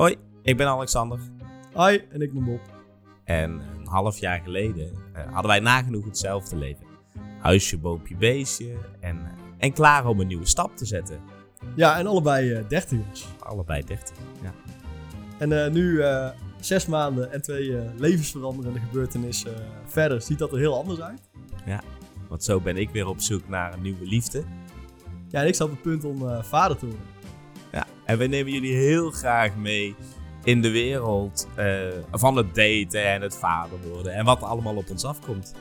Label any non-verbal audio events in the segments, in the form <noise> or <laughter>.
Hoi, ik ben Alexander. Hi, en ik ben Bob. En een half jaar geleden eh, hadden wij nagenoeg hetzelfde leven. Huisje, boompje, beestje en, eh, en klaar om een nieuwe stap te zetten. Ja, en allebei eh dertigers. Allebei 30. Ja. En nu, zes maanden en twee levensveranderende gebeurtenissen verder, ziet dat er heel anders uit. Want zo ben ik weer op zoek naar een nieuwe liefde. Ja, en ik sta op het punt om vader te worden. En we nemen jullie heel graag mee in de wereld eh, van het daten en het vader worden. En wat er allemaal op ons afkomt.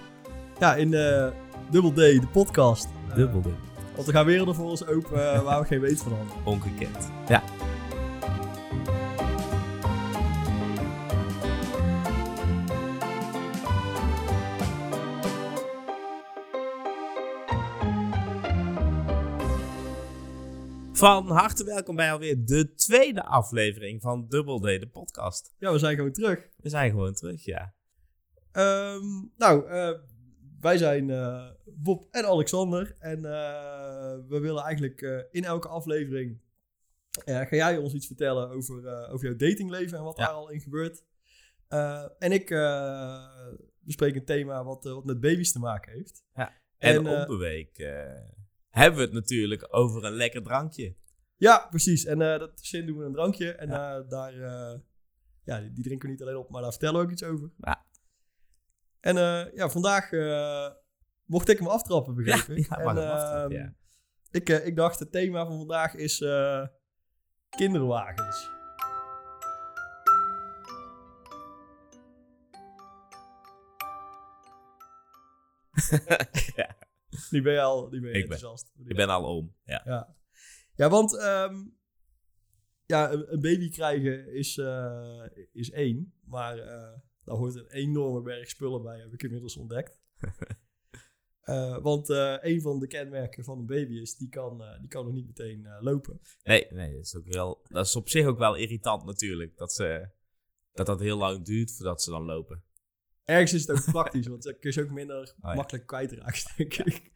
Ja, in eh Double D, de podcast. Eh, Dubbelde. want er gaan werelden voor ons open eh, waar we geen weet van hadden. Ongekend. Ja. Van harte welkom bij alweer de tweede aflevering van Double D, de podcast. Ja, we zijn gewoon terug. We zijn gewoon terug, ja. Ehm, nou, eh, wij zijn eh, Bob en Alexander. En eh, we willen eigenlijk in elke aflevering... ga jij ons iets vertellen over, over jouw datingleven en wat Ja. daar al in gebeurt. En ik bespreek een thema wat, wat met baby's te maken heeft. En, En, op de week hebben we het natuurlijk over een lekker drankje. Ja, precies. En eh dat zin doen we een drankje. En eh, daar, eh, ja, die, die drinken we niet alleen op, maar daar vertellen we ook iets over. Ja. En ja, vandaag mocht ik hem aftrappen, begreep Ja, ik. ja, en, aftrappen, ehm, ja. ik, ik dacht, het thema van vandaag is kinderwagens. <laughs> <laughs> ja, <laughs> Die ben je al die ben je Ik ben- enthousiast. ik ben al om. Ja. Ja, ja want ehm, ja, een, baby krijgen is, eh, is één. Maar eh, daar hoort een enorme berg spullen bij, heb ik inmiddels ontdekt. <laughs> Eh, want eh, een van de kenmerken van een baby is, die kan, die kan nog niet meteen lopen. Nee, nee dat, is ook wel, dat is op zich ook wel irritant natuurlijk. Dat, ze, dat dat heel lang duurt voordat ze dan lopen. Ergens is het ook praktisch, want dan kun je ze ook minder Oh makkelijk kwijtraken, denk ik.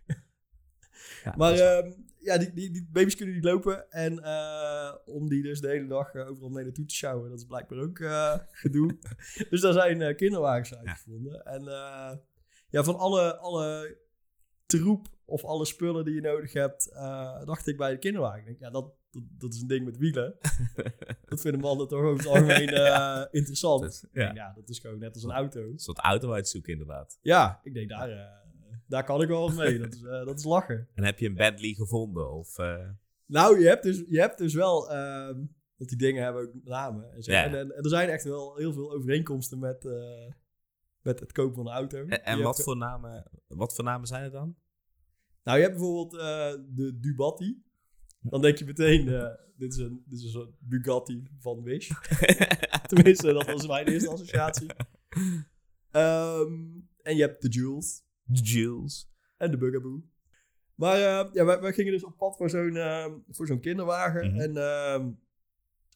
Ja, Maar ehm, ja, die, die, die baby's kunnen niet lopen. En eh, om die dus de hele dag eh, overal mee naartoe te sjouwen, dat is blijkbaar ook eh, gedoe. <laughs> dus daar zijn kinderwagens uitgevonden. En ja, van alle, alle troep of alle spullen die je nodig hebt, dacht ik bij de kinderwagen. Denk, ja, dat, dat, dat is een ding met wielen. <laughs> dat vinden mannen toch over het algemeen <laughs> eh, interessant. Ja. ja. ja, dat is gewoon net als een auto. Een soort auto uitzoeken inderdaad. Ja, ik denk, daar, eh, daar kan ik wel mee. Dat is, eh, dat is lachen. <laughs> En heb je een Bentley gevonden? Of, Nou, je hebt dus, je hebt dus wel... ehm, want die dingen hebben ook namen en zo. Ja. En, en er zijn echt wel heel veel overeenkomsten met, met het kopen van een auto. en wat, hebt- voor namen, wat voor namen zijn er dan? Nou, je hebt bijvoorbeeld de Dubatti. Dan denk je meteen, eh, dit, is een, dit is een soort Bugatti van Wish. <laughs> Tenminste, dat was mijn eerste associatie. Ehm, en je hebt de Jules. Jules. En de Bugaboo. Maar eh, ja, wij, wij gingen dus op pad voor zo'n ehm, voor zo'n kinderwagen. Mhm. En ehm,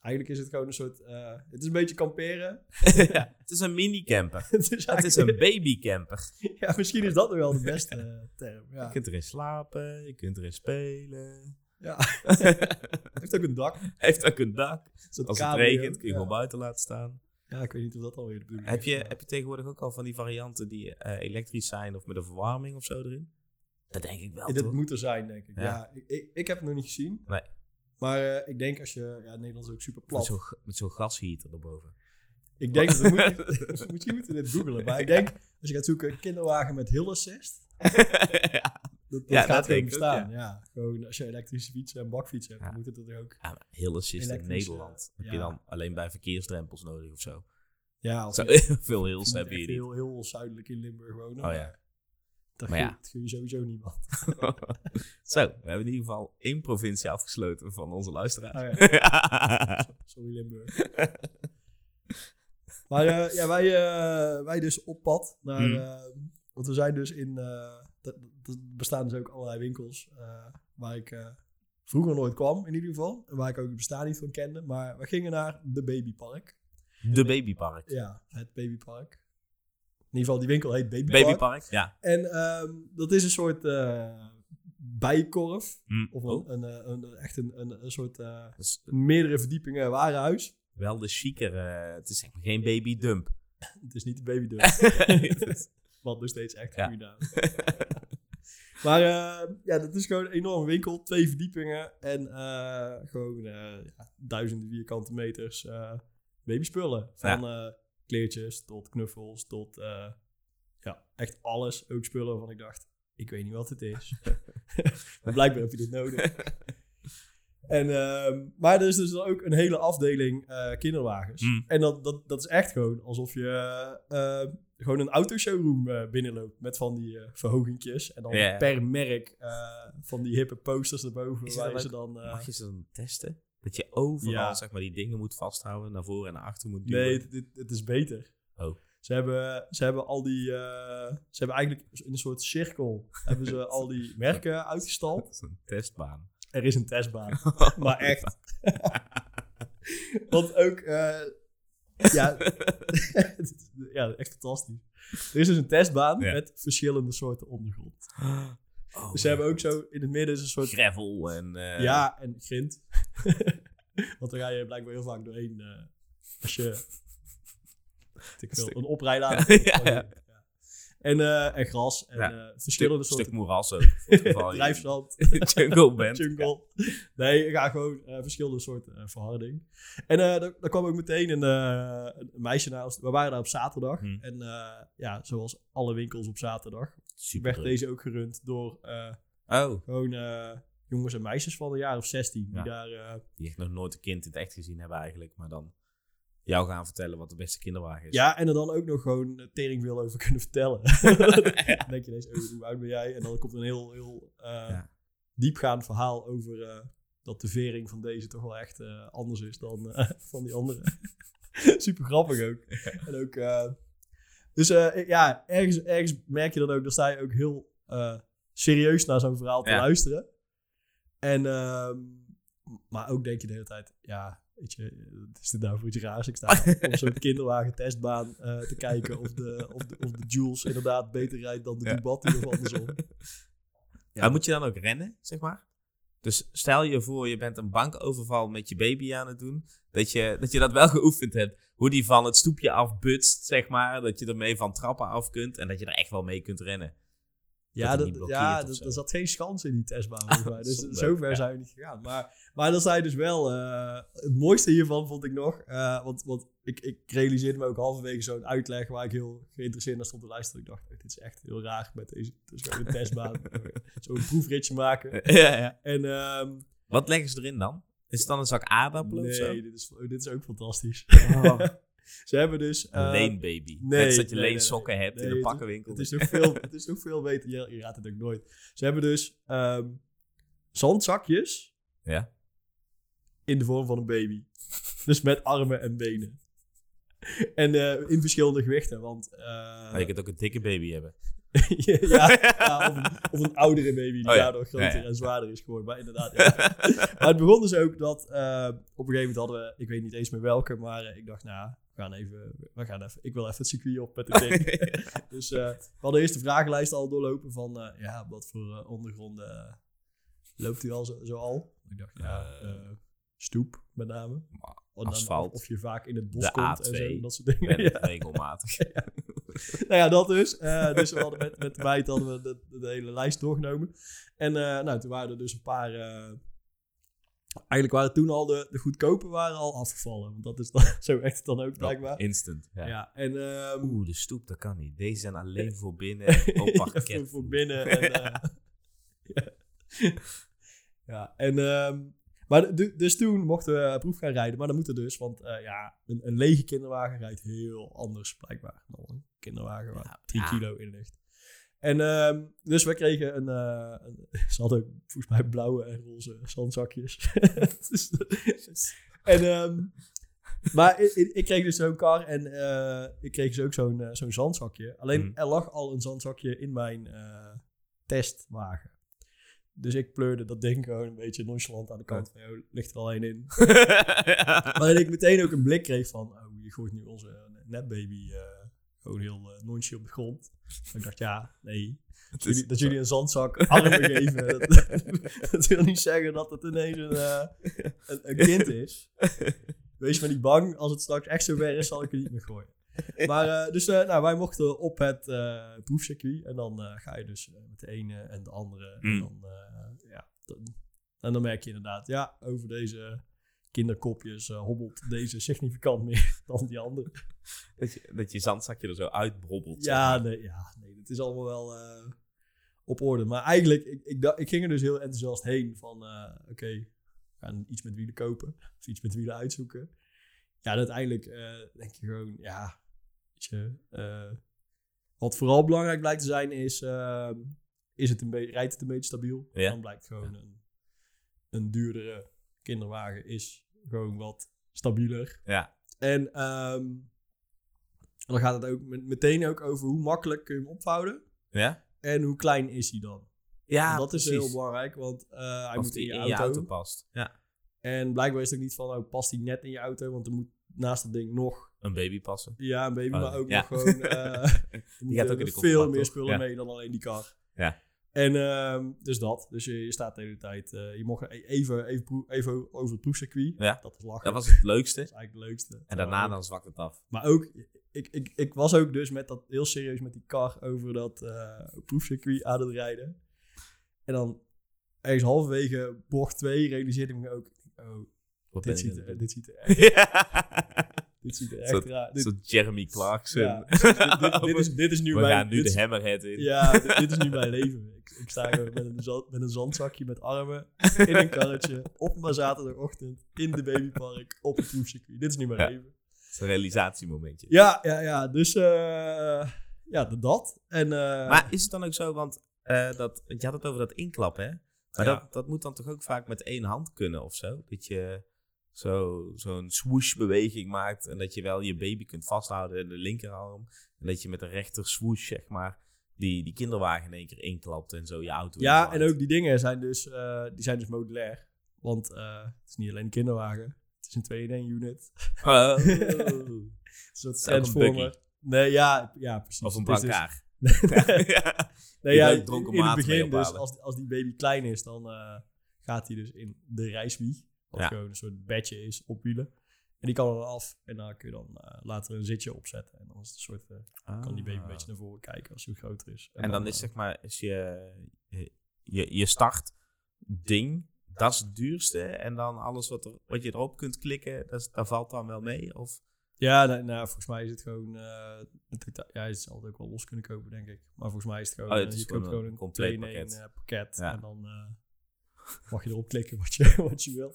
eigenlijk is het gewoon een soort... eh, het is een beetje kamperen. <laughs> ja, het is een mini-camper. <laughs> het is, Het is een babycamper. Ja, misschien is dat nog wel de beste eh, term. Je kunt erin slapen, je kunt erin spelen. Ja. <laughs> heeft ook een dak. Heeft ook een dak. Zo'n Als het regent kun je gewoon buiten laten staan. Ja, ik weet niet of dat alweer de bedoeling Heb is, je, maar- heb je tegenwoordig ook al van die varianten die eh, elektrisch zijn of met een verwarming of zo erin? Dat denk ik wel, Ja, dat moet er zijn, denk ik. Ja. Ja, ik, ik, ik heb het nog niet gezien. Nee. Maar eh, ik denk als je... Ja, Nederland is ook super Met plat. zo'n g- met zo'n gasheater erboven. Ik denk dat we moeten... <laughs> <laughs> misschien moeten we dit googelen. Maar ik denk, als je gaat zoeken, kinderwagen met hill assist... ja. Dat, dat Ja, gaat dat ik ook, bestaan. ja. Gewoon als je elektrische fietsen en bakfietsen hebt, Ja. moet het er ook. Ja, maar heel assist in Elektrische, Nederland. Heb ja. je dan alleen bij verkeersdrempels nodig of zo? Ja, <laughs> als Zo, <laughs> veel heel, heel zuidelijk in Limburg wonen. Oh ja. Dat Maar ja. dat gun je sowieso niemand. <laughs> Zo, we hebben in ieder geval één provincie afgesloten van onze luisteraars. Oh ja. Sorry Limburg. maar eh, ja, wij, eh, wij dus op pad naar... Hmm. eh, want we zijn dus in... eh, er bestaan dus ook allerlei winkels eh, waar ik eh, vroeger nooit kwam in ieder geval. En waar ik ook het bestaan niet van kende. Maar we gingen naar de Babypark. De babypark. Ja, het Babypark. In ieder geval, die winkel heet Babypark. Babypark, ja. En ehm, dat is een soort eh bijkorf. Hm. Of een, Oh, een, een, echt een, een, een soort dus meerdere verdiepingen warenhuis. wel de chicere. het is geen baby dump. <laughs> Het is niet de baby deur. Dat- Wat nog steeds echt Ja. goede naam. <laughs> Maar eh, ja, dat is gewoon een enorme winkel. Twee verdiepingen. En eh, gewoon eh, ja, duizenden vierkante meters babyspullen. Van kleertjes tot knuffels tot ja, echt alles. Ook spullen waarvan ik dacht, ik weet niet wat het is. <laughs> <laughs> maar blijkbaar heb je dit nodig. <laughs> En, ehm, maar er is dus ook een hele afdeling kinderwagens. Mm. En dat, dat, dat is echt gewoon alsof je gewoon een autoshowroom eh binnenloopt met van die eh verhogingjes. En dan per merk eh, van die hippe posters erboven. Waar ook- ze dan... Mag je ze dan testen? Dat je overal Ja. zeg maar, die dingen moet vasthouden, naar voren en naar achter moet duwen. nee, het, het, is beter. Oh. Ze hebben, ze hebben al die... ze hebben eigenlijk in een soort cirkel hebben ze al die <laughs> merken uitgestald. Dat is een testbaan. Er is een testbaan. <laughs> Maar echt. <laughs> Want ook, ja, <laughs> ja, echt fantastisch. Er is dus een testbaan Ja. met verschillende soorten ondergrond. <gasps> Oh, Dus ze hebben ook zo, in het midden is een soort, gravel en... eh, ja, en grind. <laughs> Want daar ga je blijkbaar heel vaak doorheen eh, als je, ik een oprijlaan <laughs> Ja, ja. En, eh, en gras en Ja. eh, Stuk, verschillende stuk soorten moeras ook. Drijfzand. <laughs> <laughs> jungle <laughs> bent. Jungle. Nee, ik ga gewoon eh, verschillende soorten verharding. En daar, daar kwam ook meteen een, een meisje naar. We waren daar op zaterdag. Hmm. En ja, zoals alle winkels op zaterdag, Super werd druk. deze ook gerund door Oh, gewoon jongens en meisjes van een jaar of 16. Ja. Die daar, die echt nog nooit een kind in het echt gezien hebben eigenlijk. Maar dan jou gaan vertellen wat de beste kinderwagen is. ja, en er dan ook nog gewoon tering veel over kunnen vertellen. <laughs> <laughs> dan denk je ineens, oh, hoe oud ben jij? En dan komt er een heel, heel eh, Ja. diepgaand verhaal over eh, dat de vering van deze toch wel echt eh, anders is dan <laughs> van die andere. Super grappig ook. En ook dus ja, ergens, ergens merk je dan ook, sta je ook heel serieus naar zo'n verhaal te Ja. luisteren. En, ehm, maar ook denk je de hele tijd, ja, weet je, wat is dit nou voor iets raars? Ik sta op zo'n <laughs> kinderwagen testbaan eh, te kijken of de, of, de, of de Jules inderdaad beter rijdt dan de Ja. Of andersom. <laughs> Ja. Maar moet je dan ook rennen, zeg maar? Dus stel je voor, je bent een bankoverval met je baby aan het doen. Dat je dat, je dat wel <laughs> geoefend hebt. Hoe die van het stoepje afbutst, zeg maar. Dat je ermee van trappen af kunt. En dat je er echt wel mee kunt rennen. Ja, dat, ja dat- er zat geen schans in die testbaan. <laughs> mij. Dus zover Ja. zijn we niet gegaan. Maar, maar dan zei dus wel... eh, het mooiste hiervan vond ik nog... eh, want want ik, ik realiseerde me ook halverwege zo'n uitleg... waar ik heel geïnteresseerd naar stond te luisteren. Ik dacht, dit is echt heel raar met deze dus testbaan. <laughs> Zo'n proefritje maken. <laughs> ja, ja. En ehm, Wat leggen ze erin dan? Is het dan een zak aardappelen of zo? nee, dit is, dit is ook fantastisch. Oh, Ze hebben dus... een eh, leenbaby. nee, Net dat je nee, leensokken nee. hebt in de pakkenwinkel. Het is nog veel, het is nog veel beter. Je, je raadt het ook nooit. Ze hebben dus ehm, zandzakjes Ja. in de vorm van een baby. Dus met armen en benen. En eh, in verschillende gewichten, want... eh, Maar je kunt ook een dikke baby hebben. <laughs> ja, ja, of, een, <laughs> of een oudere baby die Oh ja. daardoor groter Ja, en zwaarder is geworden. Maar inderdaad. <laughs> Maar het begon dus ook dat... op een gegeven moment hadden we... Ik weet niet eens meer welke, maar ik dacht, nou, we gaan even... We gaan even ik wil even het circuit op met dit <laughs> ding. Dus eh, we hadden eerst de vragenlijst al doorlopen van, eh, ja, wat voor eh, ondergronden loopt u al zo, zo al? Ik dacht, ja, stoep met name. Of asfalt. Of, je vaak in het bos De komt en A2. zo, dat soort dingen. Ja. regelmatig. <laughs> Nou ja, dat dus. Dus we hadden met, met de meid hadden we de, de hele lijst doorgenomen. En nou, toen waren er dus een paar... eigenlijk waren toen al de, de goedkope waren al afgevallen. Want dat is dan, <laughs> zo echt dan ook blijkbaar. Instant. Ja. Ja, en... ehm, Oeh, de stoep, dat kan niet. Deze zijn alleen voor binnen. Opa <laughs> Ja, voor, voor binnen. En, <laughs> eh, ja. ja, en... ehm, maar du- dus toen mochten we proef gaan rijden. Maar dat moet er dus, want eh, ja, een, een lege kinderwagen rijdt heel anders blijkbaar dan een kinderwagen waar Ja, 3 ja. kilo in ligt. En ehm, dus we kregen een, eh, een... <laughs> Ze hadden ook volgens mij blauwe en roze zandzakjes. <laughs> Dus- en... ehm, maar ik, kreeg dus zo'n kar en eh, ik kreeg dus ook zo'n eh, zo'n zandzakje. Alleen Mhm. er lag al een zandzakje in mijn testwagen. Dus ik pleurde dat ding gewoon een beetje nonchalant aan de kant. Van, joh, ligt er al één in. <laughs> Waarin ik meteen ook een blik kreeg van... Oh, je gooit nu onze netbaby gewoon heel uh, nonchalant op de grond. En <laughs> ik dacht, ja, nee. Dat jullie, dat jullie een zandzak <laughs> armen geven. Dat, <laughs> dat wil niet zeggen dat het ineens een, eh, een, een kind is. wees maar niet bang. Als het straks echt zover is, zal ik er niet meer gooien. Maar eh, dus nou, wij mochten op het proefcircuit. En dan ga je dus met de ene en de andere. En, Mm. dan, ja, dan- en dan merk je inderdaad, ja, over deze kinderkopjes eh, hobbelt deze significant meer <laughs> dan die andere. Dat je, dat je zandzakje er zo uitbrobbelt. zeg Ja, maar. nee, ja, nee, het is allemaal wel eh, op orde. Maar eigenlijk, ik, ik, ging er dus heel enthousiast heen van, eh, oké, we gaan iets met wielen kopen. Of iets met wielen uitzoeken. Ja, en uiteindelijk denk je gewoon, ja, weet je, wat vooral belangrijk blijkt te zijn is, is het een beetje, rijdt het een beetje stabiel? Ja. Dan blijkt gewoon een, een duurdere kinderwagen is gewoon wat stabieler. Ja. En ehm, dan gaat het ook met- meteen ook over hoe makkelijk kun je hem opvouwen. Ja? En hoe klein is hij dan? Ja, En dat is heel belangrijk, want eh, hij Of moet in die je, in je auto. past. Ja. En blijkbaar is het ook niet van, oh, past hij net in je auto? Want er moet naast dat ding nog, Een baby passen. ja, een baby, Oh, maar ook ja. nog gewoon... eh, <laughs> er moeten ook in de veel meer spullen Ja. mee dan alleen die kar. Ja. En ehm, dus dat. Dus je, je staat de hele tijd... eh, je mocht e- even, even, even over het proefcircuit. Ja. Dat was lachen. Dat was het leukste. Dat is eigenlijk het leukste. En daarna dan zwakt het af. Maar ook, ik, ik, ik was ook dus met dat heel serieus met die kar over dat eh proefcircuit aan het rijden. En dan ergens halverwege bocht 2 realiseerde ik me ook, oh, Wat dit ziet, er, dit ziet er echt. <laughs> dit ziet er Zo- echt raar. Zo Jeremy Clarkson. ja, <laughs> dit, dit, dit is, dit is nu We mijn... gaan nu de hammerhead in. Ja, dit, dit is nu mijn leven. Ik, ik sta gewoon met een, zand, met een zandzakje met armen in een karretje op een zaterdagochtend in de babypark op het proefcircuit. Dit is nu mijn Ja. leven. Het is een realisatiemomentje. Ja, ja, ja. Dus eh, ja, dat. En, eh, Maar is het dan ook zo, want eh, dat, je had het over dat inklappen, hè? Maar Ja. dat, dat moet dan toch ook vaak met één hand kunnen of zo? Dat je zo- zo'n swoosh beweging maakt en dat je wel je baby kunt vasthouden in de linkerarm. En dat je met de rechter swoosh, zeg maar, die, die kinderwagen in één keer inklapt en zo je auto Ja, en ook die dingen zijn dus, eh, die zijn dus modulair. Want eh, het is niet alleen een kinderwagen. Het is een 2-in-1 unit. Oh. <laughs> Een soort is een. Nee, ja, ja, precies. of een is dus- brancard. <laughs> nee, Die ja, <laughs> in, het begin dus, als, als die baby klein is, dan eh, gaat hij dus in de reiswieg. Wat Ja. gewoon een soort bedje is op wielen. En die kan er af. En dan kun je dan eh, later een zitje opzetten. En dan is het een soort, eh, kan die baby een beetje naar voren kijken als hij groter is. Ah. En dan is eh, zeg maar, is je, je, je start ding, dat is het duurste. En dan alles wat, er, wat je erop kunt klikken, dat, is- dat valt dan wel mee? Of? Ja, nou, nou, volgens mij is het gewoon... het totaal- ja, je zal het ook wel los kunnen kopen, denk ik. Maar volgens mij is het gewoon... Oh, het is je koopt een gewoon een compleet 2 in één, pakket. pakket. Ja. En dan mag je erop klikken wat je, <laughs> wat je wil.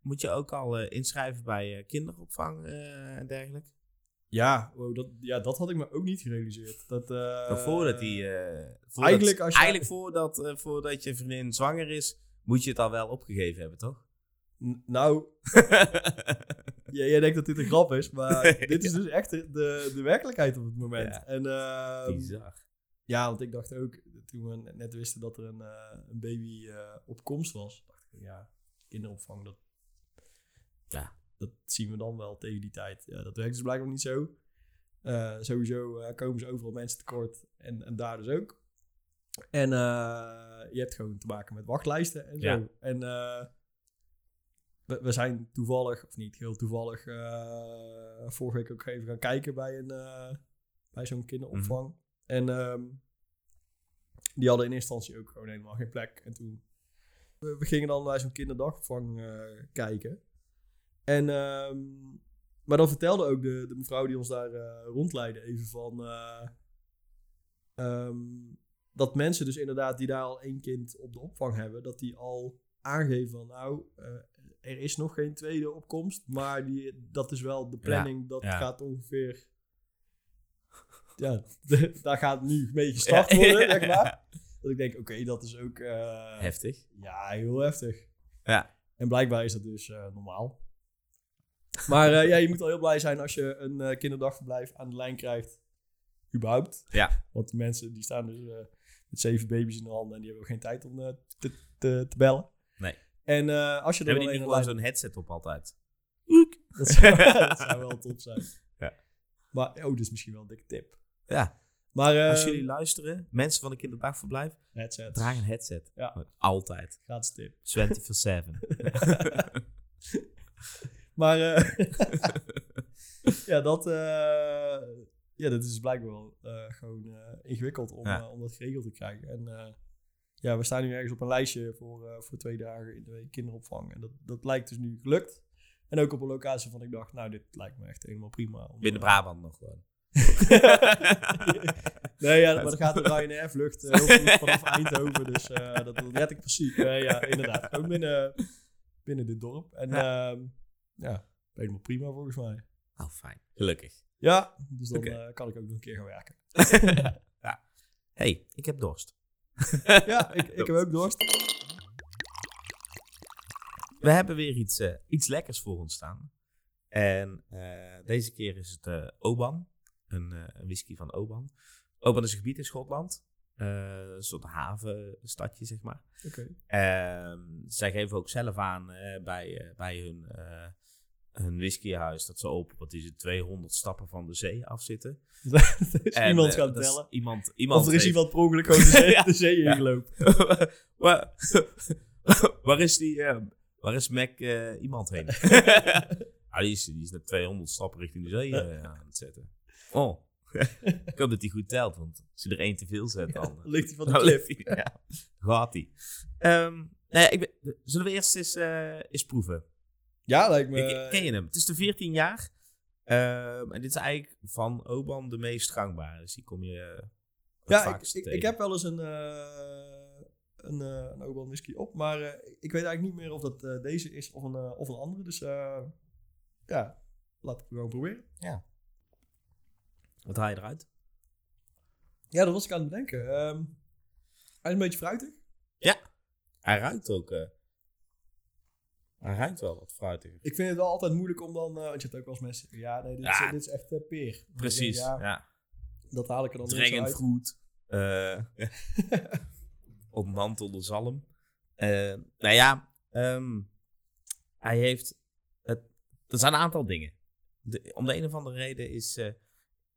Moet je ook al eh, inschrijven bij eh, kinderopvang eh, en dergelijke? Ja, wow, dat, ja, dat had ik me ook niet gerealiseerd. Dat, voordat die... voordat, eigenlijk als je- eigenlijk voordat, voordat je vriendin zwanger is, moet je het al wel opgegeven hebben, toch? N- Nou, <laughs> ja, jij denkt dat dit een grap is, maar <laughs> Nee, dit is ja. dus echt de, de, werkelijkheid op het moment. Ja. En ehm, Bizar. ja, want ik dacht ook, toen we net- wisten dat er een, een baby op komst was, dacht ik, ja, kinderopvang, dat, Ja. dat zien we dan wel tegen die tijd. Ja, dat werkt dus blijkbaar niet zo. Eh, sowieso eh, komen ze overal mensen tekort en, en daar dus ook. En eh, je hebt gewoon te maken met wachtlijsten en zo. Ja. En we, we zijn toevallig, of niet heel toevallig, vorige week ook even gaan kijken bij, een, bij zo'n kinderopvang. Mhm. En ehm, die hadden in eerste instantie ook gewoon helemaal geen plek. En toen, we, we gingen dan bij zo'n kinderdagopvang kijken. En, ehm, maar dan vertelde ook de, de mevrouw die ons daar eh, rondleidde even van... eh, ehm, dat mensen dus inderdaad die daar al één kind op de opvang hebben... dat die al aangeven van nou, eh, er is nog geen tweede opkomst... maar die, dat is wel de planning, dat ja. gaat ongeveer... Ja, <laughs> daar gaat nu mee gestart worden, <laughs> zeg maar. Dat ik denk, oké, dat is ook... Heftig. ja, heel heftig. Ja. En blijkbaar is dat dus normaal. Maar eh, ja, je moet al heel blij zijn als je een eh, kinderdagverblijf aan de lijn krijgt. Überhaupt. Ja. Want die mensen die staan dus met zeven baby's in de handen en die hebben ook geen tijd om te, te, te bellen. Nee. En als je er Hebben die niet gewoon zo'n headset op altijd? Dat zou, <laughs> dat zou wel top zijn. Ja. Maar, oh, dit is misschien wel een dikke tip. Ja. Maar Als jullie luisteren, mensen van een kinderdagverblijf, headset. draag een headset. Ja. Altijd. Gratis tip. 24-7. <laughs> <laughs> Maar eh, <laughs> <laughs> ja, dat, eh, ja, dat is blijkbaar wel eh, gewoon ingewikkeld om, Ja. om dat geregeld te krijgen. En ja, we staan nu ergens op een lijstje voor, voor twee dagen in de week kinderopvang. En dat, dat lijkt dus nu gelukt. En ook op een locatie van ik dacht, nou, dit lijkt me echt helemaal prima. om, Binnen Brabant nog gewoon. <laughs> nee, ja, maar dan gaat de Ryanair-vlucht goed vanaf Eindhoven. Dus dat, red ik precies. Ja, inderdaad. Gewoon binnen, binnen dit dorp. En ja, ja helemaal prima volgens mij. Oh, fijn. Gelukkig. Ja, dus dan eh, kan ik ook nog een keer gaan werken. <laughs> hey, ik heb dorst. Ja, ik, ik heb ook dorst. We hebben weer iets, eh, iets lekkers voor ons staan. En eh, deze keer is het eh, Oban. Een, eh, een whisky van Oban. Oban is een gebied in Schotland. Eh, een soort havenstadje, zeg maar. Oké. Ehm, zij geven ook zelf aan eh, bij, eh, bij hun, hun whiskyhuis dat ze op, wat is het, 200 stappen van de zee afzitten. er <laughs> is En, iemand eh, is tellen. Iemand, iemand Of er is heeft- iemand per ongeluk gewoon de <laughs> zee, Ja. de zee ingelopen. <laughs> waar, waar is die, eh, waar is Mac eh, iemand heen? ah, die, is, die is net 200 stappen richting de zee aan het zetten. Oh, ik hoop dat hij goed telt, want als hij er één te veel zet, dan... Ligt hij van de cliff. ja, gaat hij. Ehm, nou ja, ik ben, zullen we eerst eens, eens proeven? Ja, lijkt me... Ik- ken je hem? Het is de 14 jaar. Ehm, en dit is eigenlijk van Oban de meest gangbare. Dus die kom je eh, het Ja, ik, ik, ik heb wel eens een, eh een, eh een Oban whisky op, maar ik weet eigenlijk niet meer of dat deze is of een, of een andere. Dus ja, laten we gewoon proberen. Wat haal je eruit? Ja, dat was ik aan het bedenken. Ehm, hij is een beetje fruitig. Hij ruikt ook. Hij ruikt wel wat fruitig. Ik vind het wel altijd moeilijk om dan, eh, want je hebt ook wel eens mensen ja, nee, dit, Ja. Is, dit is echt eh, peer. Precies. denk Ja. Ja, dat haal ik er dan Dragon uit. fruit. eh <laughs> ontmantelde zalm. Eh nou ja, ehm, hij heeft. Het, er zijn een aantal dingen. De, om de een of andere reden is.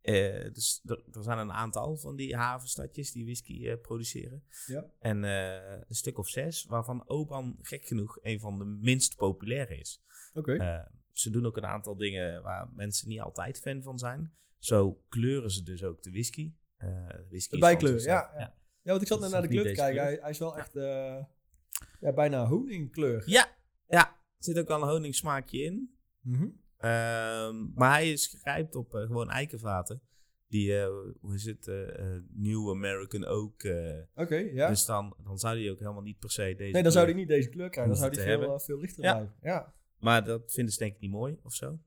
Eh, dus er, er zijn een aantal van die havenstadjes die whisky eh, produceren. Ja. En eh, een stuk of zes, waarvan Oban gek genoeg een van de minst populaire is. Oké. Eh, ze doen ook een aantal dingen waar mensen niet altijd fan van zijn. Zo kleuren ze dus ook de whisky. De whisky De bijkleur, zichzelf- ja, ja. Ja, want ik zat net naar de kleur te kijken. Hij, hij is wel echt ja, bijna honingkleur. Ja, ja. Er zit ook al een honingsmaakje in. Mhm. Ehm, maar hij is gerijpt op eh, gewoon eikenvaten. Die, eh, hoe is het, eh, New American Oak. Oké, ja. Dus dan, dan zou hij ook helemaal niet per se deze nee, dan kleur- zou hij niet deze kleur krijgen. Dan zou hij veel, veel lichter Ja. blijven. Ja. Maar dat vinden ze denk ik niet mooi of zo.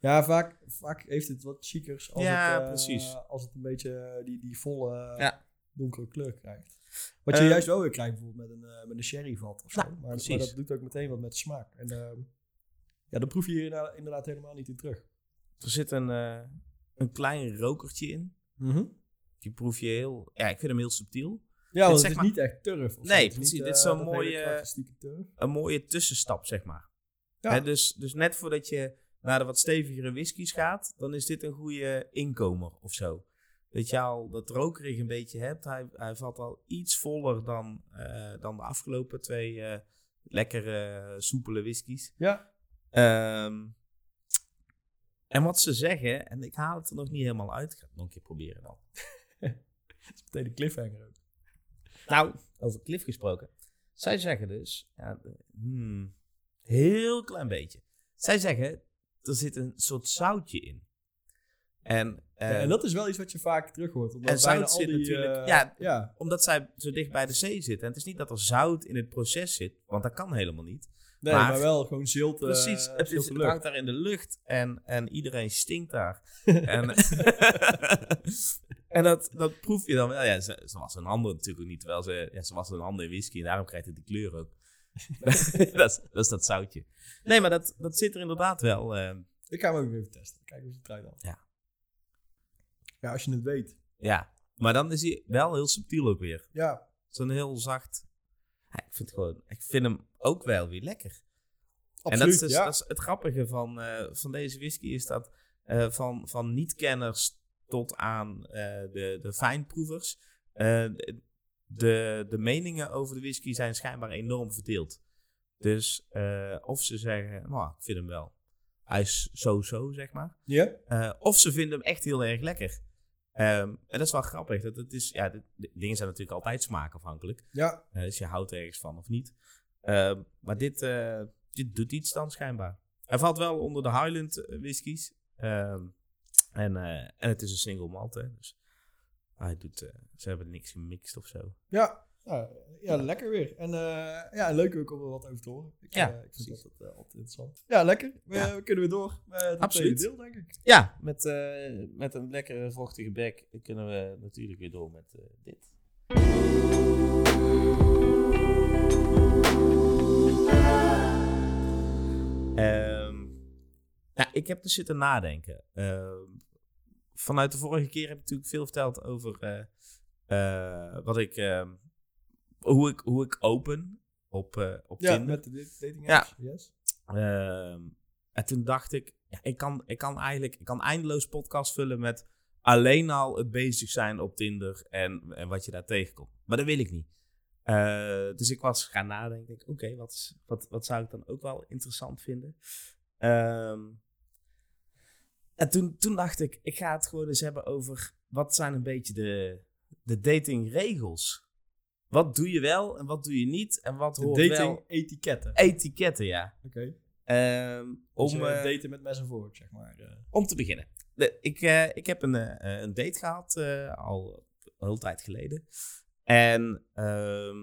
Ja, vaak, vaak heeft het wat chicers als, Ja, het, precies. als het een beetje die, die volle Ja. donkere kleur krijgt. Wat je Ehm, juist wel weer krijgt bijvoorbeeld met een, met een sherryvat of zo. Nou, maar, dat doet ook meteen wat met de smaak. En ehm, ja, daar proef je hier inderdaad- helemaal niet in terug. Er zit een, eh, een klein rokertje in. Die proef je heel... Ja, ik vind hem heel subtiel. Ja, want het is maar- niet echt turf. Nee, precies. niet, Dit is eh, zo'n mooie-. Een mooie tussenstap, zeg maar. Ja. Hè, dus, dus net voordat je naar de wat stevigere whiskies gaat, dan is dit een goede inkomer of zo. Dat je al dat rokerig een beetje hebt. Hij, hij valt al iets voller dan, eh, dan de afgelopen twee lekkere, soepele whiskies. Ja, Ehm, en wat ze zeggen, en ik haal het er nog niet helemaal uit, ik ga het nog een keer proberen dan. <laughs> dat is meteen de cliffhanger ook. Nou, over Cliff gesproken. Zij zeggen dus, ja, hmm, heel klein beetje. Zij zeggen, er zit een soort zoutje in. En, Ja, en dat is wel iets wat je vaak terug hoort. Omdat En zout zit die, natuurlijk- eh, ja, ja, omdat zij zo dicht bij de zee zitten. En het is niet dat er zout in het proces zit, want dat kan helemaal niet. Nee, maar- maar, wel gewoon zilte. Precies, eh, het, is, het hangt daar in de lucht en, en iedereen stinkt daar. <laughs> en <laughs> en dat, dat proef je dan wel. Ja, ze, ze was een ander natuurlijk niet, terwijl ze, ja, ze was een ander in whisky en daarom krijgt het die kleur ook. <laughs> dat, is, dat is dat zoutje. Nee, maar dat, dat zit er inderdaad wel. eh, Ik ga hem ook even testen. Kijken hoe ze het eruit dan. Ja. Ja, als je het weet. ja, maar dan is hij wel heel subtiel ook weer. Ja, Zo'n heel zacht. Ja, ik, vind gewoon, ik vind hem ook wel weer lekker. absoluut. en dat is, dus, ja. dat is het grappige van, eh, van deze whisky is dat eh, van, van niet-kenners tot aan eh, de, de fijnproevers, de, de meningen over de whisky zijn schijnbaar enorm verdeeld. Dus of ze zeggen, nou, ik vind hem wel. hij is zo-zo, zeg maar. Ja? Of ze vinden hem echt heel erg lekker. Ehm, en dat is wel grappig. Dat het is, ja, de, de dingen zijn natuurlijk altijd smaakafhankelijk. Ja. Eh, dus je houdt ergens van of niet. Ehm, maar dit, eh, dit doet iets dan schijnbaar. Hij valt wel onder de Highland eh, whiskies. Ehm, en, en het is een single malt, hè. Dus hij doet, ze hebben niks gemixt of zo. Ja. Ja, ja, lekker weer. En eh, ja, leuk ook om er wat over te horen. Ik, Ja, eh, ik vind dat altijd, altijd interessant. Ja, lekker. We, Ja. we kunnen weer door met het Absoluut. tweede deel, denk ik. Ja, met, eh, met een lekkere vochtige bek kunnen we natuurlijk weer door met eh, dit. Ja, ik heb dus zitten nadenken. Ehm, vanuit de vorige keer heb ik natuurlijk veel verteld over eh, eh, wat ik, ehm, hoe ik, hoe ik open op, eh, op Ja, Tinder. met de dating Ja. apps. Yes. Ehm, en toen dacht ik, ja, ik, kan, ik kan eigenlijk ik kan eindeloos podcast vullen met alleen al het bezig zijn op Tinder en, en wat je daar tegenkomt. Maar dat wil ik niet. Eh, dus ik was gaan nadenken, oké, wat, is- wat, wat zou ik dan ook wel interessant vinden? Ehm, en toen, toen dacht ik, ik ga het gewoon eens hebben over wat zijn een beetje de, de datingregels. Wat doe je wel en wat doe je niet? En wat hoort wel... dating etiketten. Etiketten, ja. Oké. Ehm, Om om, eh, daten met mes en vork, zeg maar. eh. om te beginnen. De- ik, ik heb een, een date gehad, eh, al een hele tijd geleden. En ehm,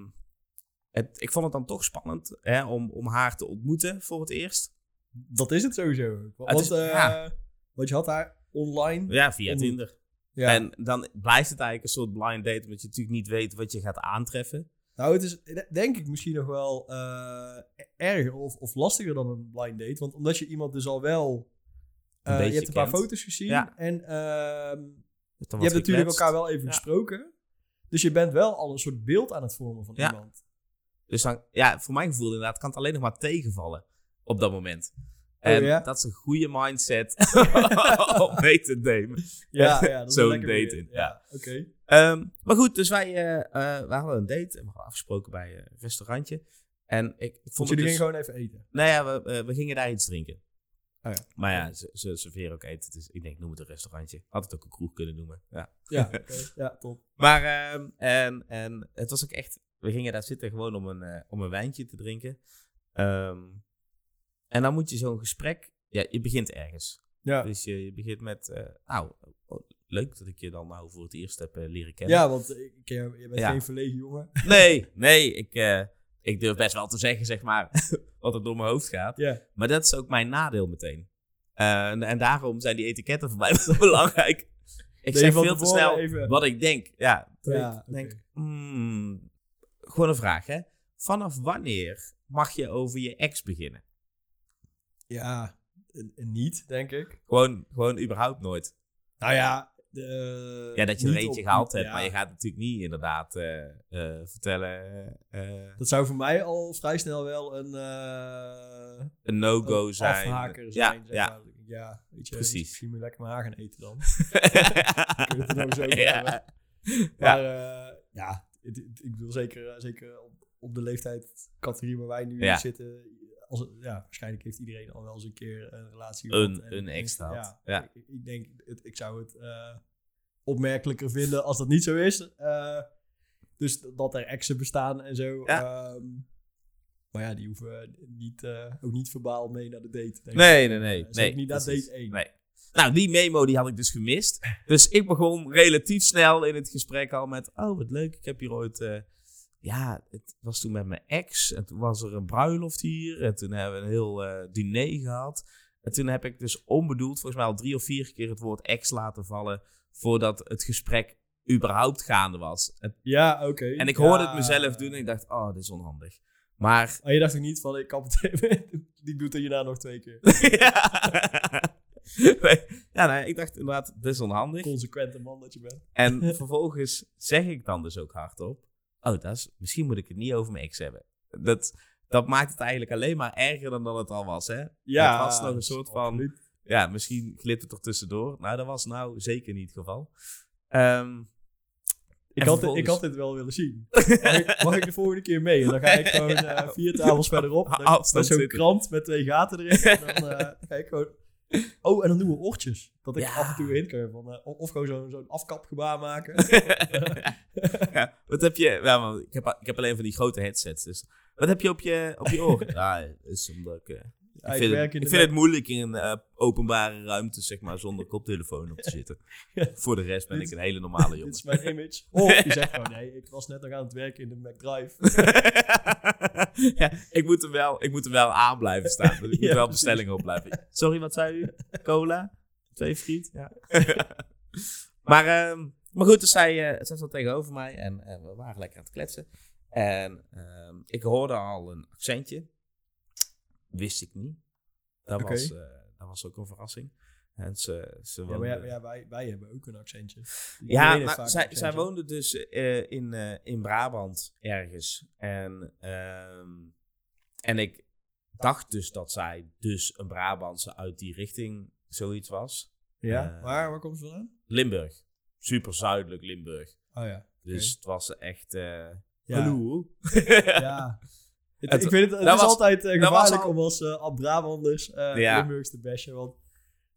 het, ik vond het dan toch spannend hè, om, om haar te ontmoeten voor het eerst. Dat is het sowieso. Want, Het is- ja. want je had daar online. Ja, via Tinder. Ja. En dan blijft het eigenlijk een soort blind date, omdat je natuurlijk niet weet wat je gaat aantreffen. Nou, het is de- denk ik misschien nog wel eh, erger of, of lastiger dan een blind date. Want omdat je iemand dus al wel... Eh, je hebt een paar foto's gezien. Ja. En ehm, je hebt natuurlijk elkaar wel even Ja. gesproken. Dus je bent wel al een soort beeld aan het vormen van iemand. Dus dan, ja, voor mijn gevoel inderdaad, kan het alleen nog maar tegenvallen op dat moment. En Oh, ja? dat is een goede mindset <laughs> om mee te nemen. Ja, ja <laughs> dat Zo'n date weer. in, Ja, oké. Ehm, maar goed, dus wij, eh, eh, wij hadden een date. En we hadden afgesproken bij een restaurantje. En ik, ik Dus vond jullie het gingen dus... gewoon even eten. Nou ja, we, eh, we gingen daar iets drinken. Oh ja. Maar ja, ze, ze serveren ook eten. Dus ik denk, noem het een restaurantje. Had het ook een kroeg kunnen noemen. Ja. Ja, <laughs> oké. ja top. Maar, ehm, en, en het was ook echt... We gingen daar zitten gewoon om een, eh, om een wijntje te drinken. Ehm, en dan moet je zo'n gesprek... Ja, je begint ergens. Ja, Dus je, je begint met... eh, nou, oh, leuk dat ik je dan nou voor het eerst heb eh, leren kennen. ja want ik, ik- je bent Ja. geen verlegen jongen. <laughs> Nee, <laughs> nee, ik, eh, ik durf best wel te zeggen, zeg maar, <laughs> wat er door mijn hoofd gaat. Ja, Maar dat is ook mijn nadeel meteen. Eh, en, en daarom zijn die etiketten voor mij zo belangrijk. Ik zeg veel te snel even- wat ik denk. Ja, Ja, ik denk, hmm, gewoon een vraag, hè. Vanaf wanneer mag je over je ex beginnen? Ja niet, denk ik. Gewoon, gewoon überhaupt nooit. Nou ja, de, Ja, dat je niet eentje gehaald hebt, ja. maar je gaat natuurlijk niet inderdaad eh, eh, vertellen... eh, Dat zou voor mij al vrij snel wel een, eh, een no-go een zijn. afhaker Ja, zeg ja. maar. Ja, weet je, Precies. misschien moet je lekker maar haar gaan eten dan. <laughs> Je het over ja. Maar eh, ja, het- het- ik bedoel zeker, eh, zeker op, op de leeftijdscategorie waar wij nu zitten. Als, ja, waarschijnlijk heeft iedereen al wel eens een keer een relatie Een-. En een ex gehad, ja. Ik, ik denk, het, ik zou het eh, opmerkelijker vinden als dat niet zo is. Eh, dus dat er exen bestaan en zo. Ja. Ehm, maar ja, die hoeven niet, eh, ook niet verbaal mee naar de date. denk. Nee, nee, nee. Nee niet naar date 1. Nee. Nou, die memo die had ik dus gemist. Dus ik begon relatief snel in het gesprek al met... Oh, wat leuk. Ik heb hier ooit... ja, het was toen met mijn ex. En toen was er een bruiloft hier. En toen hebben we een heel eh, diner gehad. En toen heb ik dus onbedoeld... volgens mij al drie of vier keer het woord ex laten vallen... voordat het gesprek überhaupt gaande was. En, Ja, oké. en ik hoorde Ja. het mezelf doen en ik dacht... Oh, dit is onhandig. Maar... Oh, je dacht ook niet van, ik kap het even. Die doet er hierna nog twee keer. <laughs> ja. <laughs> Nee. ja, nee, ik dacht inderdaad, dit is onhandig. Consequente man dat je bent. En <laughs> vervolgens zeg ik dan dus ook hardop: Oh, dat is, misschien moet ik het niet over mijn ex hebben. Dat, dat maakt het eigenlijk alleen maar erger dan dat het al was, hè? Ja, Het was nog een soort van-. Ja, misschien glipt het er tussendoor. Nou, dat was nou zeker niet het geval. Ehm, Ik had, vervolgens- ik had dit wel willen zien. Mag ik, mag ik de volgende keer mee? En dan ga ik gewoon eh, vier tafels <laughs> verderop. dan- Met zo'n krant met twee gaten erin. En dan eh, ga ik gewoon... Oh, en dan doen we oortjes. Dat ik Ja. af en toe in kan. Van, eh, of gewoon zo'n zo'n afkapgebaar maken. <laughs> ja, wat heb je? Ja, man, ik, heb, ik heb alleen van die grote headsets. Dus wat heb je op je, op je oor? ja, <laughs> dat is omdat ik. Ja, ik vind, werk het, in ik de vind het moeilijk in een eh, openbare ruimte, zeg maar, zonder koptelefoon op te <laughs> zitten. Ja. Voor de rest ben Dit- ik een hele normale <laughs> Dit jongen. is mijn image. Of je zegt gewoon, <laughs> nee, ik was net nog aan het werken in de McDrive. ja, ik moet, hem wel, ik moet hem wel aan blijven staan. Dus ik moet wel precies. bestellingen opblijven. Sorry, wat zei u? Cola? Twee friet? Ja. maar, ehm, maar goed, dus zij, eh zat tegenover mij en eh, we waren lekker aan het kletsen. En ehm, ik hoorde al een accentje. Wist ik niet. Dat, was, eh, dat was ook een verrassing. En ze, ze Ja, woonde- ja, ja, wij, wij hebben ook een accentje. ja, maar zij, accentje. zij woonde dus eh, in, eh, in Brabant ergens. En, ehm, en ik dacht dus dat zij dus een Brabantse uit die richting zoiets was. Ja, waar, waar komt ze vandaan? Limburg. Super zuidelijk Limburg. Oh ja. Dus het was echt... eh Ja. hallo. Ja. <laughs> Het- Het- ik vind het, het is was- altijd was gevaarlijk al- om als eh Brabanders eh Ja. Limburgs te bashen, want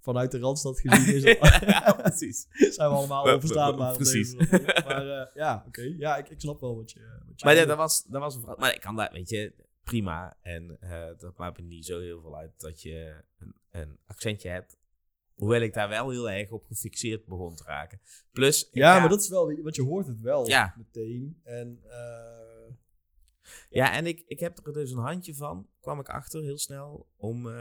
vanuit de Randstad gezien is het, <laughs> ja, precies. <laughs> zijn we allemaal onverstaanbaar. precies. Maar ja, oké. Ja, ik, ik snap wel wat je, wat je Maar ja, dat was, dat was een. Maar ik kan daar, weet je, prima. En dat maakt me niet zo heel veel uit dat je een, een accentje hebt. Hoewel ik daar wel heel erg op gefixeerd begon te raken. Plus, Ja, ga- maar dat is wel, want je hoort het wel Ja. meteen. En Ja, en ik, ik heb er dus een handje van, kwam ik achter heel snel, om eh,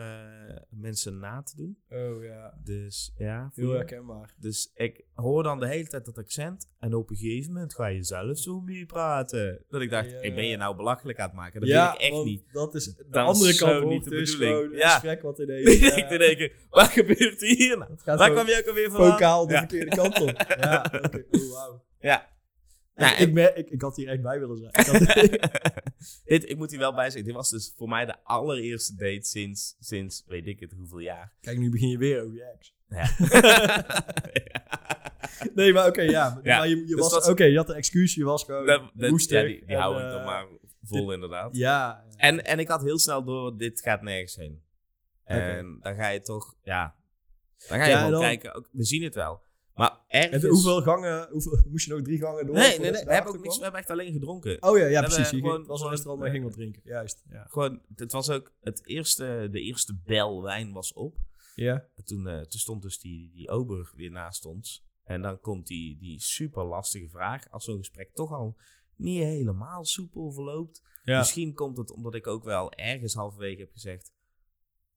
mensen na te doen. oh ja, Dus ja, heel herkenbaar. Dus ik hoor dan de hele tijd dat accent. En op een gegeven moment ga je zelf zo mee praten. Dat ik dacht, Ja. ik ben je nou belachelijk aan het maken? Dat ja, wil ik echt niet. dat is de Dat andere is kant niet op. de bedoeling. Ja. gesprek wat ineens... <laughs> ik denken, wat gebeurt hier nou? Waar kwam je ook alweer vandaan? vocaal de Ja. verkeerde kant op. <laughs> Ja, oké. Oh, wauw. Ja. Ik- Nou, ik, ik, ik had hier echt bij willen zijn. <laughs> Dit, ik moet hier wel bij zeggen, dit was dus voor mij de allereerste date sinds, sinds weet ik het hoeveel jaar. Kijk, nu begin je weer over je ex. Ja. <laughs> Nee, maar oké, ja. Maar, Ja, maar je, je dus was... Oké, je had de excuus, je was gewoon Dat, dat- woestig. ja, die, die en, hou ik eh, dan maar vol inderdaad. Ja. En, en ik had heel snel door, dit gaat nergens heen. En dan ga je toch, ja, dan ga je gewoon kijken, ook, we zien het wel. Maar En ergens... hoeveel gangen... Hoeveel, <laughs> moest je nog drie gangen door? Nee, nee, nee, we hebben ook niks, we hebben echt alleen gedronken. Oh ja, ja precies. Je gewoon- het was een restaurant, maar ging wat drinken. Juist, ja. Gewoon, het was ook het eerste, de eerste bel wijn was op. Ja. En toen, eh, toen stond dus die, die ober weer naast ons. En dan komt die, die super lastige vraag. Als zo'n gesprek toch al niet helemaal soepel verloopt. Ja. Misschien komt het omdat ik ook wel ergens halverwege heb gezegd.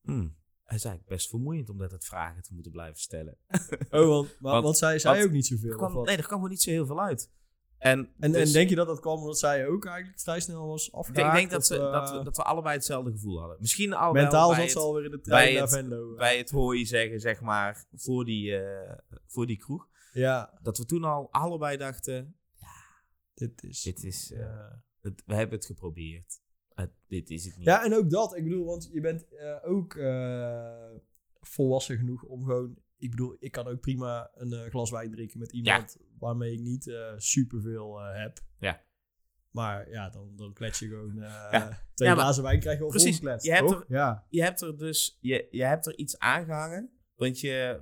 Hmm, het is eigenlijk best vermoeiend om dat het vragen te moeten blijven stellen. <laughs> Oh, want, maar, Want- want zij zei ook niet zoveel. Kwam, nee, er kwam gewoon niet zo heel veel uit. En, En, dus- en denk je dat dat kwam omdat zij ook eigenlijk vrij snel was afgehaakt? ik denk dat, of, ze, eh, dat, we, dat we allebei hetzelfde gevoel hadden. Misschien al Mentaal zat het- ze alweer in de trein bij naar het- Venlo. bij het hooi zeggen, zeg maar, voor die, eh, voor die kroeg. Ja, Dat we toen al allebei dachten, dit is... dit is, eh, ja. het- we hebben het geprobeerd. Het- dit is het niet. Ja, en ook dat. Ik bedoel, want je bent eh, ook eh, volwassen genoeg om gewoon... Ik bedoel, ik kan ook prima een eh, glas wijn drinken met iemand waarmee ik niet eh superveel eh, heb. Ja. Maar ja, dan, dan klets je gewoon eh, Ja. twee Ja, glazen wijn krijg je Precies. volgekletst, Je hebt toch? er- Ja. Je hebt er dus, je, je hebt er iets aangehangen, want je,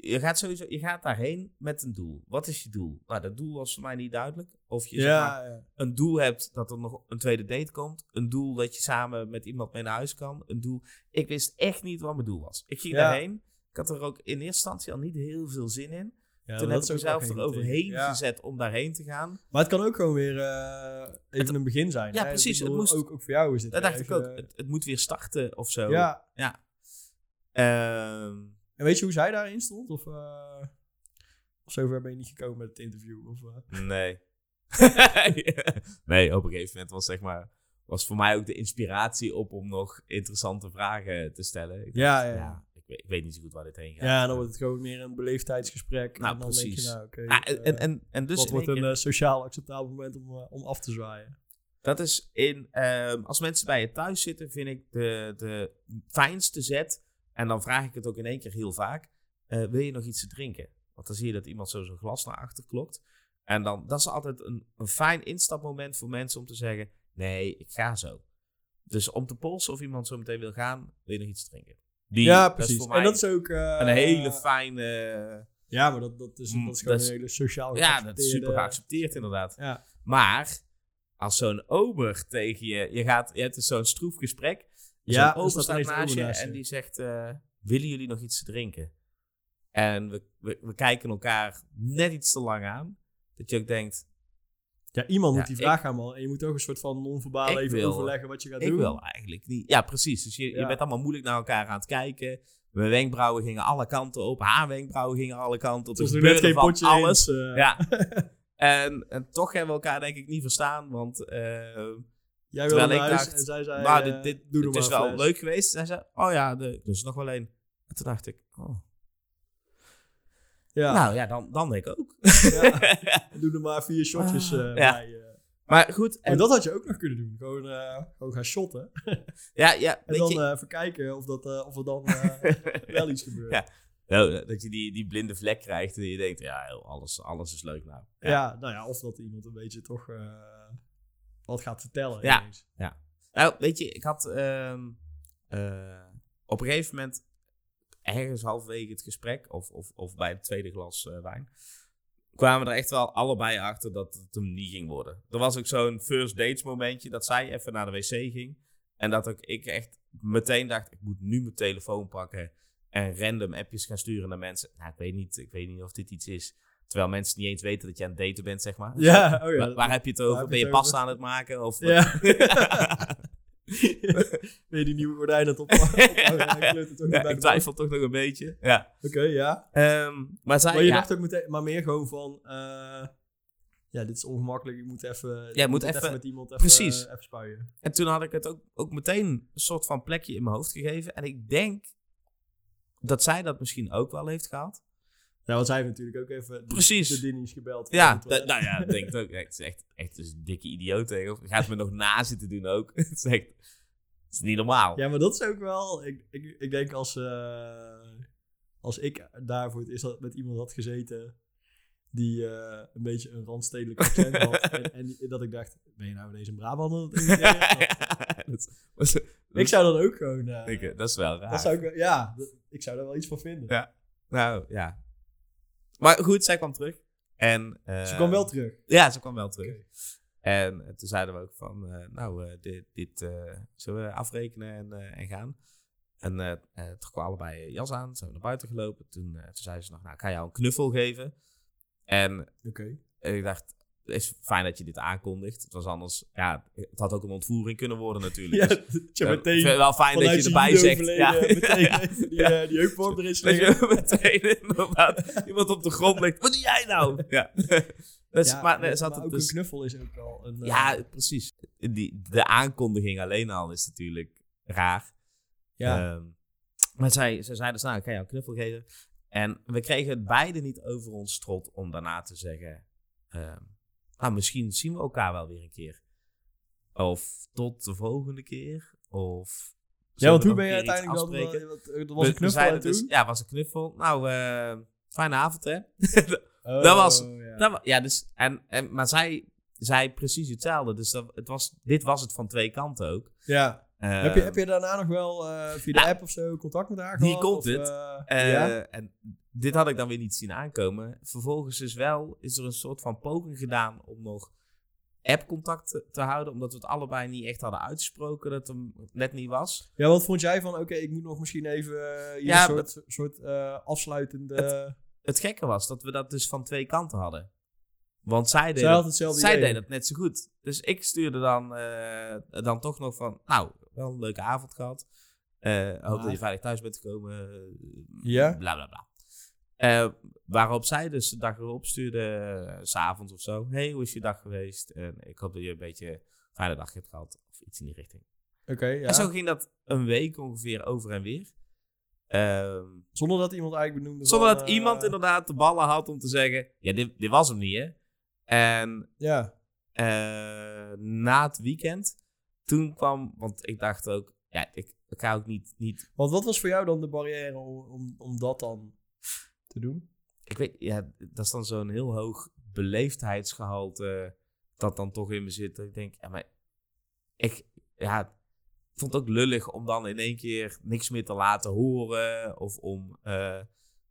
je, gaat sowieso, je gaat daarheen met een doel. Wat is je doel? Nou, dat doel was voor mij niet duidelijk. Of je zeg maar, Ja, ja. een doel hebt dat er nog een tweede date komt. Een doel dat je samen met iemand mee naar huis kan. Een doel. Ik wist echt niet wat mijn doel was. Ik ging Ja. daarheen. Ik had er ook in eerste instantie al niet heel veel zin in. Ja, Toen dat heb ik mezelf idee. Ja. gezet om daarheen te gaan. Maar het kan ook gewoon weer eh, even een begin zijn. Ja, hè? precies, bedoel, het moest- ook, ook voor jou is dit Dat dacht ik ook. Het, het moet weer starten of zo. Ja. Ehm, En weet je hoe zij daarin stond? Of, eh of zover ben je niet gekomen met het interview? Of, eh? Nee. <laughs> <laughs> nee, op een gegeven moment was zeg maar was voor mij ook de inspiratie op om nog interessante vragen te stellen. Ik Ja, dacht, ja, ja. ik, weet, ik weet niet zo goed waar dit heen gaat. Ja, dan wordt het gewoon meer een beleefdheidsgesprek. Nou, en dan precies. denk je, nou. Ah, en, eh, en, en, en dus wordt een keer- sociaal acceptabel moment om, om af te zwaaien? dat is in, ehm, als mensen bij je thuis zitten, vind ik de, de fijnste zet. En dan vraag ik het ook in één keer heel vaak. eh, wil je nog iets te drinken? Want dan zie je dat iemand zo zijn glas naar achter klokt. En dan, dat is altijd een, een fijn instapmoment voor mensen om te zeggen, nee, ik ga zo. Dus om te polsen of iemand zo meteen wil gaan, wil je nog iets drinken. Die, ja, dat is precies. mij en dat is ook... eh, een hele fijne... Ja, maar dat, dat, is, Mm, dat is gewoon dat een hele sociaal Ja, dat is super geaccepteerd inderdaad. Ja. Maar als zo'n ober tegen je, je, gaat, je hebt dus zo'n stroef gesprek. Ja, ober staat naast je en die zegt, eh, willen jullie nog iets te drinken? En we, we, we kijken elkaar net iets te lang aan. Dat je ook denkt, Ja, iemand Ja, moet die vraag gaan man. En je moet ook een soort van non-verbaal Ik even wil- overleggen wat je gaat ik doen. wil eigenlijk niet. Ja, precies. Dus je, je bent allemaal moeilijk naar elkaar aan het kijken. Mijn wenkbrauwen gingen alle kanten op. Haar wenkbrauwen gingen alle kanten op. Het was Er er net gebeurde geen van potje alles. eens, eh. Ja. <laughs> en, en toch hebben we elkaar denk ik niet verstaan. Want eh, Jij wilde naar ik huis dacht, en zij zei, maar eh, dit, dit, er is wel fles. leuk geweest. Zij zei, oh ja, de, er is nog wel één. En toen dacht ik, oh. Ja, nou ja, dan, dan denk ik ook. ja. <laughs> doe er maar vier shotjes eh, Ja. bij. eh. maar goed, En en, dat had je ook nog kunnen doen. Gewoon, eh, gewoon gaan shotten. ja, ja, En dan je, eh even kijken of, dat, eh, of er dan eh, <laughs> wel iets gebeurt. Ja. nou, dat je die, die blinde vlek krijgt en je denkt, ja, alles, alles is leuk nou. Ja. nou ja, of dat iemand een beetje toch eh, wat gaat vertellen. Ja. ineens. Nou, weet je, ik had ehm, eh, op een gegeven moment, ergens halverwege het gesprek, of, of, of bij het tweede glas eh, wijn, kwamen we er echt wel allebei achter dat het hem niet ging worden. Er was ook zo'n first dates momentje dat zij even naar de wc ging. En dat ook ik echt meteen dacht, ik moet nu mijn telefoon pakken en random appjes gaan sturen naar mensen. Nou, ik weet niet, ik weet niet of dit iets is. Terwijl mensen niet eens weten dat je aan het daten bent, zeg maar. Ja, oh ja. Waar, waar heb je het over? Ben je pasta aan het maken? Of Ja. <laughs> <laughs> Ben je die nieuwe gordijn aan het <laughs> Ja, bij ik twijfel toch nog een beetje. Ja. Oké, ja. Ehm, maar zij, Maar je ja, dacht ook meteen, maar meer gewoon van, eh, ja, dit is ongemakkelijk, ik moet even, Ja, moet even- met iemand even, precies. even spuien. en toen had ik het ook, ook meteen een soort van plekje in mijn hoofd gegeven. En ik denk dat zij dat misschien ook wel heeft gehad. Ja, want zij heeft natuurlijk ook even de, Precies. de Dinnies gebeld. Ja, da- nou ja, <laughs> ik denk het ook. Het is echt, echt dus een dikke idioot tegen. Gaat me nog na zitten doen ook. <laughs> het is echt, het is niet normaal. Ja, maar dat is ook wel, ik, ik, ik denk als, eh, als ik daar voor het eerst had- met iemand had gezeten die eh, een beetje een randstedelijk accent had. <laughs> en, en die- dat ik dacht, ben je nou ineens een Brabander? dat, ik zou dan ook gewoon, eh, ik, dat is wel raar. dat zou ik, ja, dat- ik zou daar wel iets van vinden. Ja. Nou, ja. Maar goed, zij kwam terug. En, Ze eh, kwam wel terug. Ja, ze kwam wel terug. En eh, toen zeiden we ook van, eh, nou, dit, dit zullen we afrekenen en, en gaan. En toen kwamen allebei een jas aan, zijn we naar buiten gelopen. Toen, toen zei ze nog, nou, ik ga jou een knuffel geven. En ik dacht, is fijn dat je dit aankondigt. Het was anders, ja, het had ook een ontvoering kunnen worden natuurlijk. Ja, Dus, eh, meteen ik vind het wel fijn dat je erbij zegt. Ja, meteen ja, even die, eh, die heupvorm erin Dat slikken. je <laughs> meteen inderdaad iemand op de grond legt. Wat doe jij nou? <laughs> Ja. Dus, Ja, maar, nee, maar, ook dus, een knuffel is ook al een... eh, Ja, precies. Die, de aankondiging alleen al is natuurlijk raar. ja. Ehm, maar zij, zij zei dus, nou, ik ga jou een knuffel geven. En we kregen het beide niet over ons strot om daarna te zeggen... ehm, nou, misschien zien we elkaar wel weer een keer. Of tot de volgende keer. Of... ja, want hoe ben je uiteindelijk dan... afspreken? eh, Er was een knuffel en toen? dus, Ja, was een knuffel. Nou, eh, fijne avond hè. <laughs> Oh, dat was- ja. Dat ja, dus, en, en, maar zij zei precies hetzelfde. Dus dat, het was, dit was het van twee kanten ook. ja. Heb, je, Eh, heb je daarna nog wel eh, via de nou, app of zo contact met haar hier gehad? komt of, het. eh, eh, ja? En dit had ik dan weer niet zien aankomen. Vervolgens is wel, is er een soort van poging gedaan om nog appcontact te, te houden. Omdat we het allebei niet echt hadden uitgesproken dat het hem net niet was. Ja, wat vond jij van, oké, ik moet nog misschien even hier Ja, een soort, soort afsluitende... Het gekke was dat we dat dus van twee kanten hadden. Want zij deed, Zij zij idee. deed het net zo goed. Dus ik stuurde dan, dan toch nog van, nou, wel een leuke avond gehad. Eh hoop dat je veilig thuis bent gekomen. eh, Ja? Bla bla bla. Eh, waarop zij dus de dag erop stuurde, s s'avonds of zo. hey, hoe is je dag geweest? En ik hoop dat je een beetje een fijne dag hebt gehad. Of iets in die richting. Oké, ja. En zo ging dat een week ongeveer over en weer. Ehm, Zonder dat iemand eigenlijk benoemde zonder dat iemand inderdaad de ballen had om te zeggen... Ja, dit, dit was hem niet, hè? En Ja, na het weekend, toen kwam... Want ik dacht ook, ja, ik, ik ga ook niet, niet... want wat was voor jou dan de barrière om, om, dat dan te doen? Ik weet, ja, dat is dan zo'n heel hoog beleefdheidsgehalte dat dan toch in me zit. Dat ik denk, ja, maar ik, ja, ik vond het ook lullig om dan in één keer niks meer te laten horen. Of om, eh,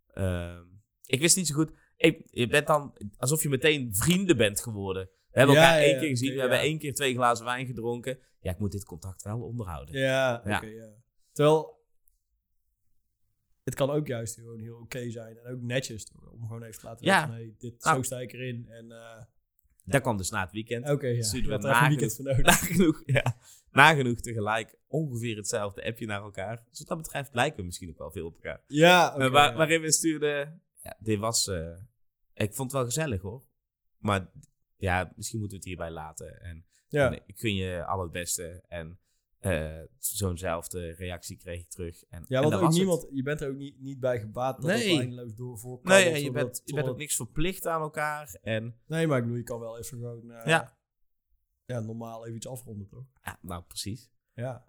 ehm, ik wist niet zo goed. Ik, je bent dan alsof je meteen vrienden bent geworden. We hebben Ja, elkaar ja, één ja, keer gezien. we hebben ja. één keer twee glazen wijn gedronken. Ja, ik moet dit contact wel onderhouden. Ja, oké, Ja. ja. Terwijl, het kan ook juist gewoon heel oké zijn. En ook netjes, om gewoon even te laten Ja. weten van, hey, dit, Nou. zo sta ik erin. En eh, Dat kwam dus na het weekend. oké, ja. Sturen Je we een nagenoeg- nodig. Nagenoeg, ja. Nagenoeg tegelijk ongeveer hetzelfde appje naar elkaar. Dus wat dat betreft lijken we misschien ook wel veel op elkaar. Ja. Eh, waar, ja. Waarin we stuurden... Ja, dit was... eh, ik vond het wel gezellig hoor. Maar ja, misschien moeten we het hierbij laten. En, ja. en ik gun je al het beste. En eh, zo'nzelfde reactie kreeg ik terug. En, Ja, want ook het. niemand, je bent er ook niet, niet bij gebaat dat Nee. het eindeloos door voorkomt. Nee, en je bent, je bent ook niks verplicht aan elkaar. En Nee, maar ik bedoel, je kan wel even gewoon eh, Ja. ja, normaal even iets afronden, toch? ja, nou precies. Ja.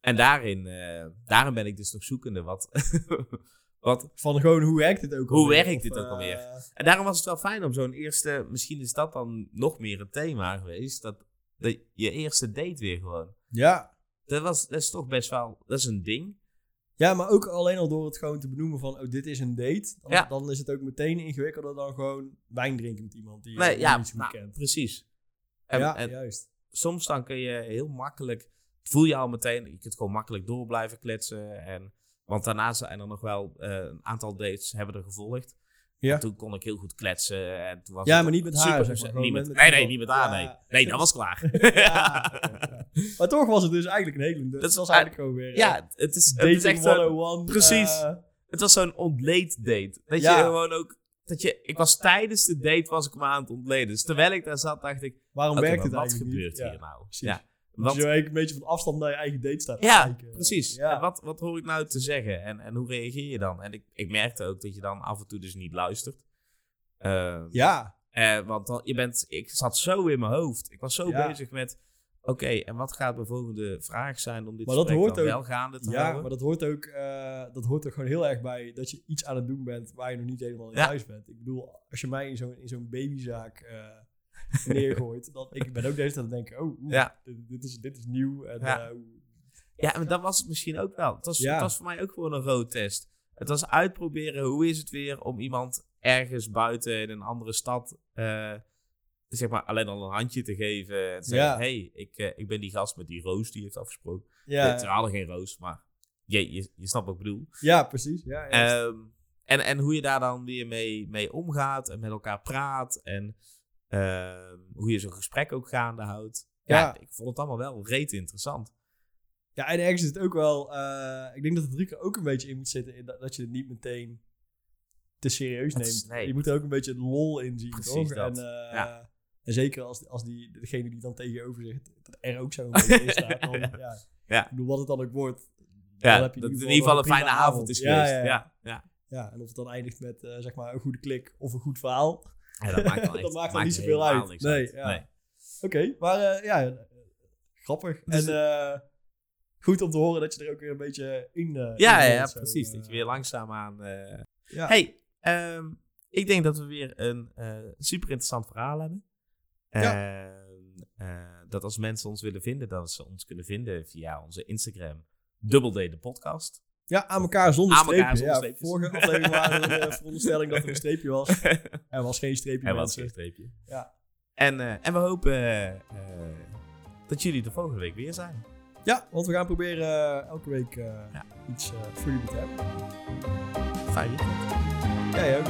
En daarin, eh, daarin ben ik dus nog zoekende. Wat, <laughs> wat, Van gewoon, hoe werkt dit ook Hoe alweer? werkt dit ook eh, alweer? En daarom was het wel fijn om zo'n eerste... Misschien is dat dan nog meer een thema geweest. Dat, dat je eerste date weer gewoon. Ja. Dat, was, dat is toch best wel... Dat is een ding. Ja, maar ook alleen al door het gewoon te benoemen van, oh, dit is een date. Dan, Ja. dan is het ook meteen ingewikkelder dan gewoon wijn drinken met iemand die Nee, je ja, niet zo goed nou, kent. precies. En, ja, en juist. soms dan kun je heel makkelijk... Voel je al meteen... Je kunt gewoon makkelijk door blijven kletsen. En, want daarna zijn er nog wel eh, een aantal dates hebben er gevolgd. Ja. En toen kon ik heel goed kletsen. En toen was Ja, maar niet met super haar, zeg gezellig. maar, gewoon Niet met, met- nee, nee, niet met haar, Ja. nee. Nee, dat was klaar. <laughs> Ja. Maar toch was het dus eigenlijk een hele... Dat, Dat is- was eigenlijk gewoon weer... eh, Ja, het is, het is echt 101. Precies. eh, Het was zo'n ontleed date. Dat je gewoon ook. Dat je, ik was tijdens de date was ik me aan het ontleden. Dus terwijl ik daar zat, dacht ik. waarom werkt het wat eigenlijk gebeurt niet? hier nou? precies. Ja, Wat, je eigenlijk een beetje van afstand naar je eigen date staat te ja kijken. precies. Ja. En wat, wat hoor ik nou te zeggen? En, en hoe reageer je dan? En ik, ik merkte ook dat je dan af en toe dus niet luistert. Ehm, Ja, eh, want dan, je bent, ik zat zo in mijn hoofd. Ik was zo Ja. bezig met. Oké, en wat gaat mijn volgende vraag zijn om dit Maar dat hoort dan ook- wel gaande te ja houden? maar dat hoort, ook, eh, dat hoort er gewoon heel erg bij dat je iets aan het doen bent waar je nog niet helemaal in Ja. thuis bent. Ik bedoel, als je mij in zo'n in zo'n babyzaak eh, <laughs> neergooit, dan ik ben ook deze aan het denken, oh, Ja. dit, dit is, dit is nieuw. En, Ja. eh. Ja, maar dat was het misschien ook wel. Het was, Ja. het was voor mij ook gewoon een roodtest. Het was uitproberen, hoe is het weer om iemand ergens buiten in een andere stad, eh, zeg maar, alleen al een handje te geven. En te zeggen, Ja. hey, ik, eh, ik ben die gast met die roos die heeft afgesproken. ja, we hadden geen roos, maar je, je, je snapt wat ik bedoel. ja, precies. Ja. Ehm, en, en hoe je daar dan weer mee, mee omgaat en met elkaar praat. En hoe je zo'n gesprek ook gaande houdt. Ja, Ja. ik vond het allemaal wel reet interessant. Ja, en ergens is het ook wel... eh, ik denk dat het er ook een beetje in moet zitten... In dat, dat je het niet meteen te serieus Het neemt. is- nee. Je moet er ook een beetje de lol in zien, Precies toch? dat. En, eh, Ja. en zeker als, als die, degene die dan tegenover zegt... dat er ook zo een beetje in staat. <laughs> Dan, Ja. ja. Ik bedoel, wat het dan ook wordt... Ja, dan heb je dat in het ieder in ieder geval een fijne avond is geweest. ja, Ja, ja. ja. Ja, en of het dan eindigt met eh, zeg maar een goede klik of een goed verhaal. Ja, dat maakt dan, <laughs> Dat maakt niet zoveel uit. Nee, ja. Nee. Oké, maar eh, ja, grappig. Dus- en eh, goed om te horen dat je er ook weer een beetje in... eh, Ja, in ja, zo, precies. dat je weer langzaamaan... eh Ja. Hey, ehm, ik denk dat we weer een super interessant verhaal hebben. Ja. Ehm, eh, dat als mensen ons willen vinden, dat ze ons kunnen vinden via onze Instagram. Double D de podcast. Ja, aan elkaar zonder Aan elkaar streepje. zonder ja, vorige aflevering waren we de <laughs> veronderstelling dat er een streepje was. <laughs> Er was geen streepje, En wat mensen. een streepje. Ja. En, eh, en we hopen eh, eh, dat jullie de volgende week weer zijn. Ja, want we gaan proberen eh, elke week eh, Ja. iets eh voor jullie te hebben. Fijn weekend. Jij ook.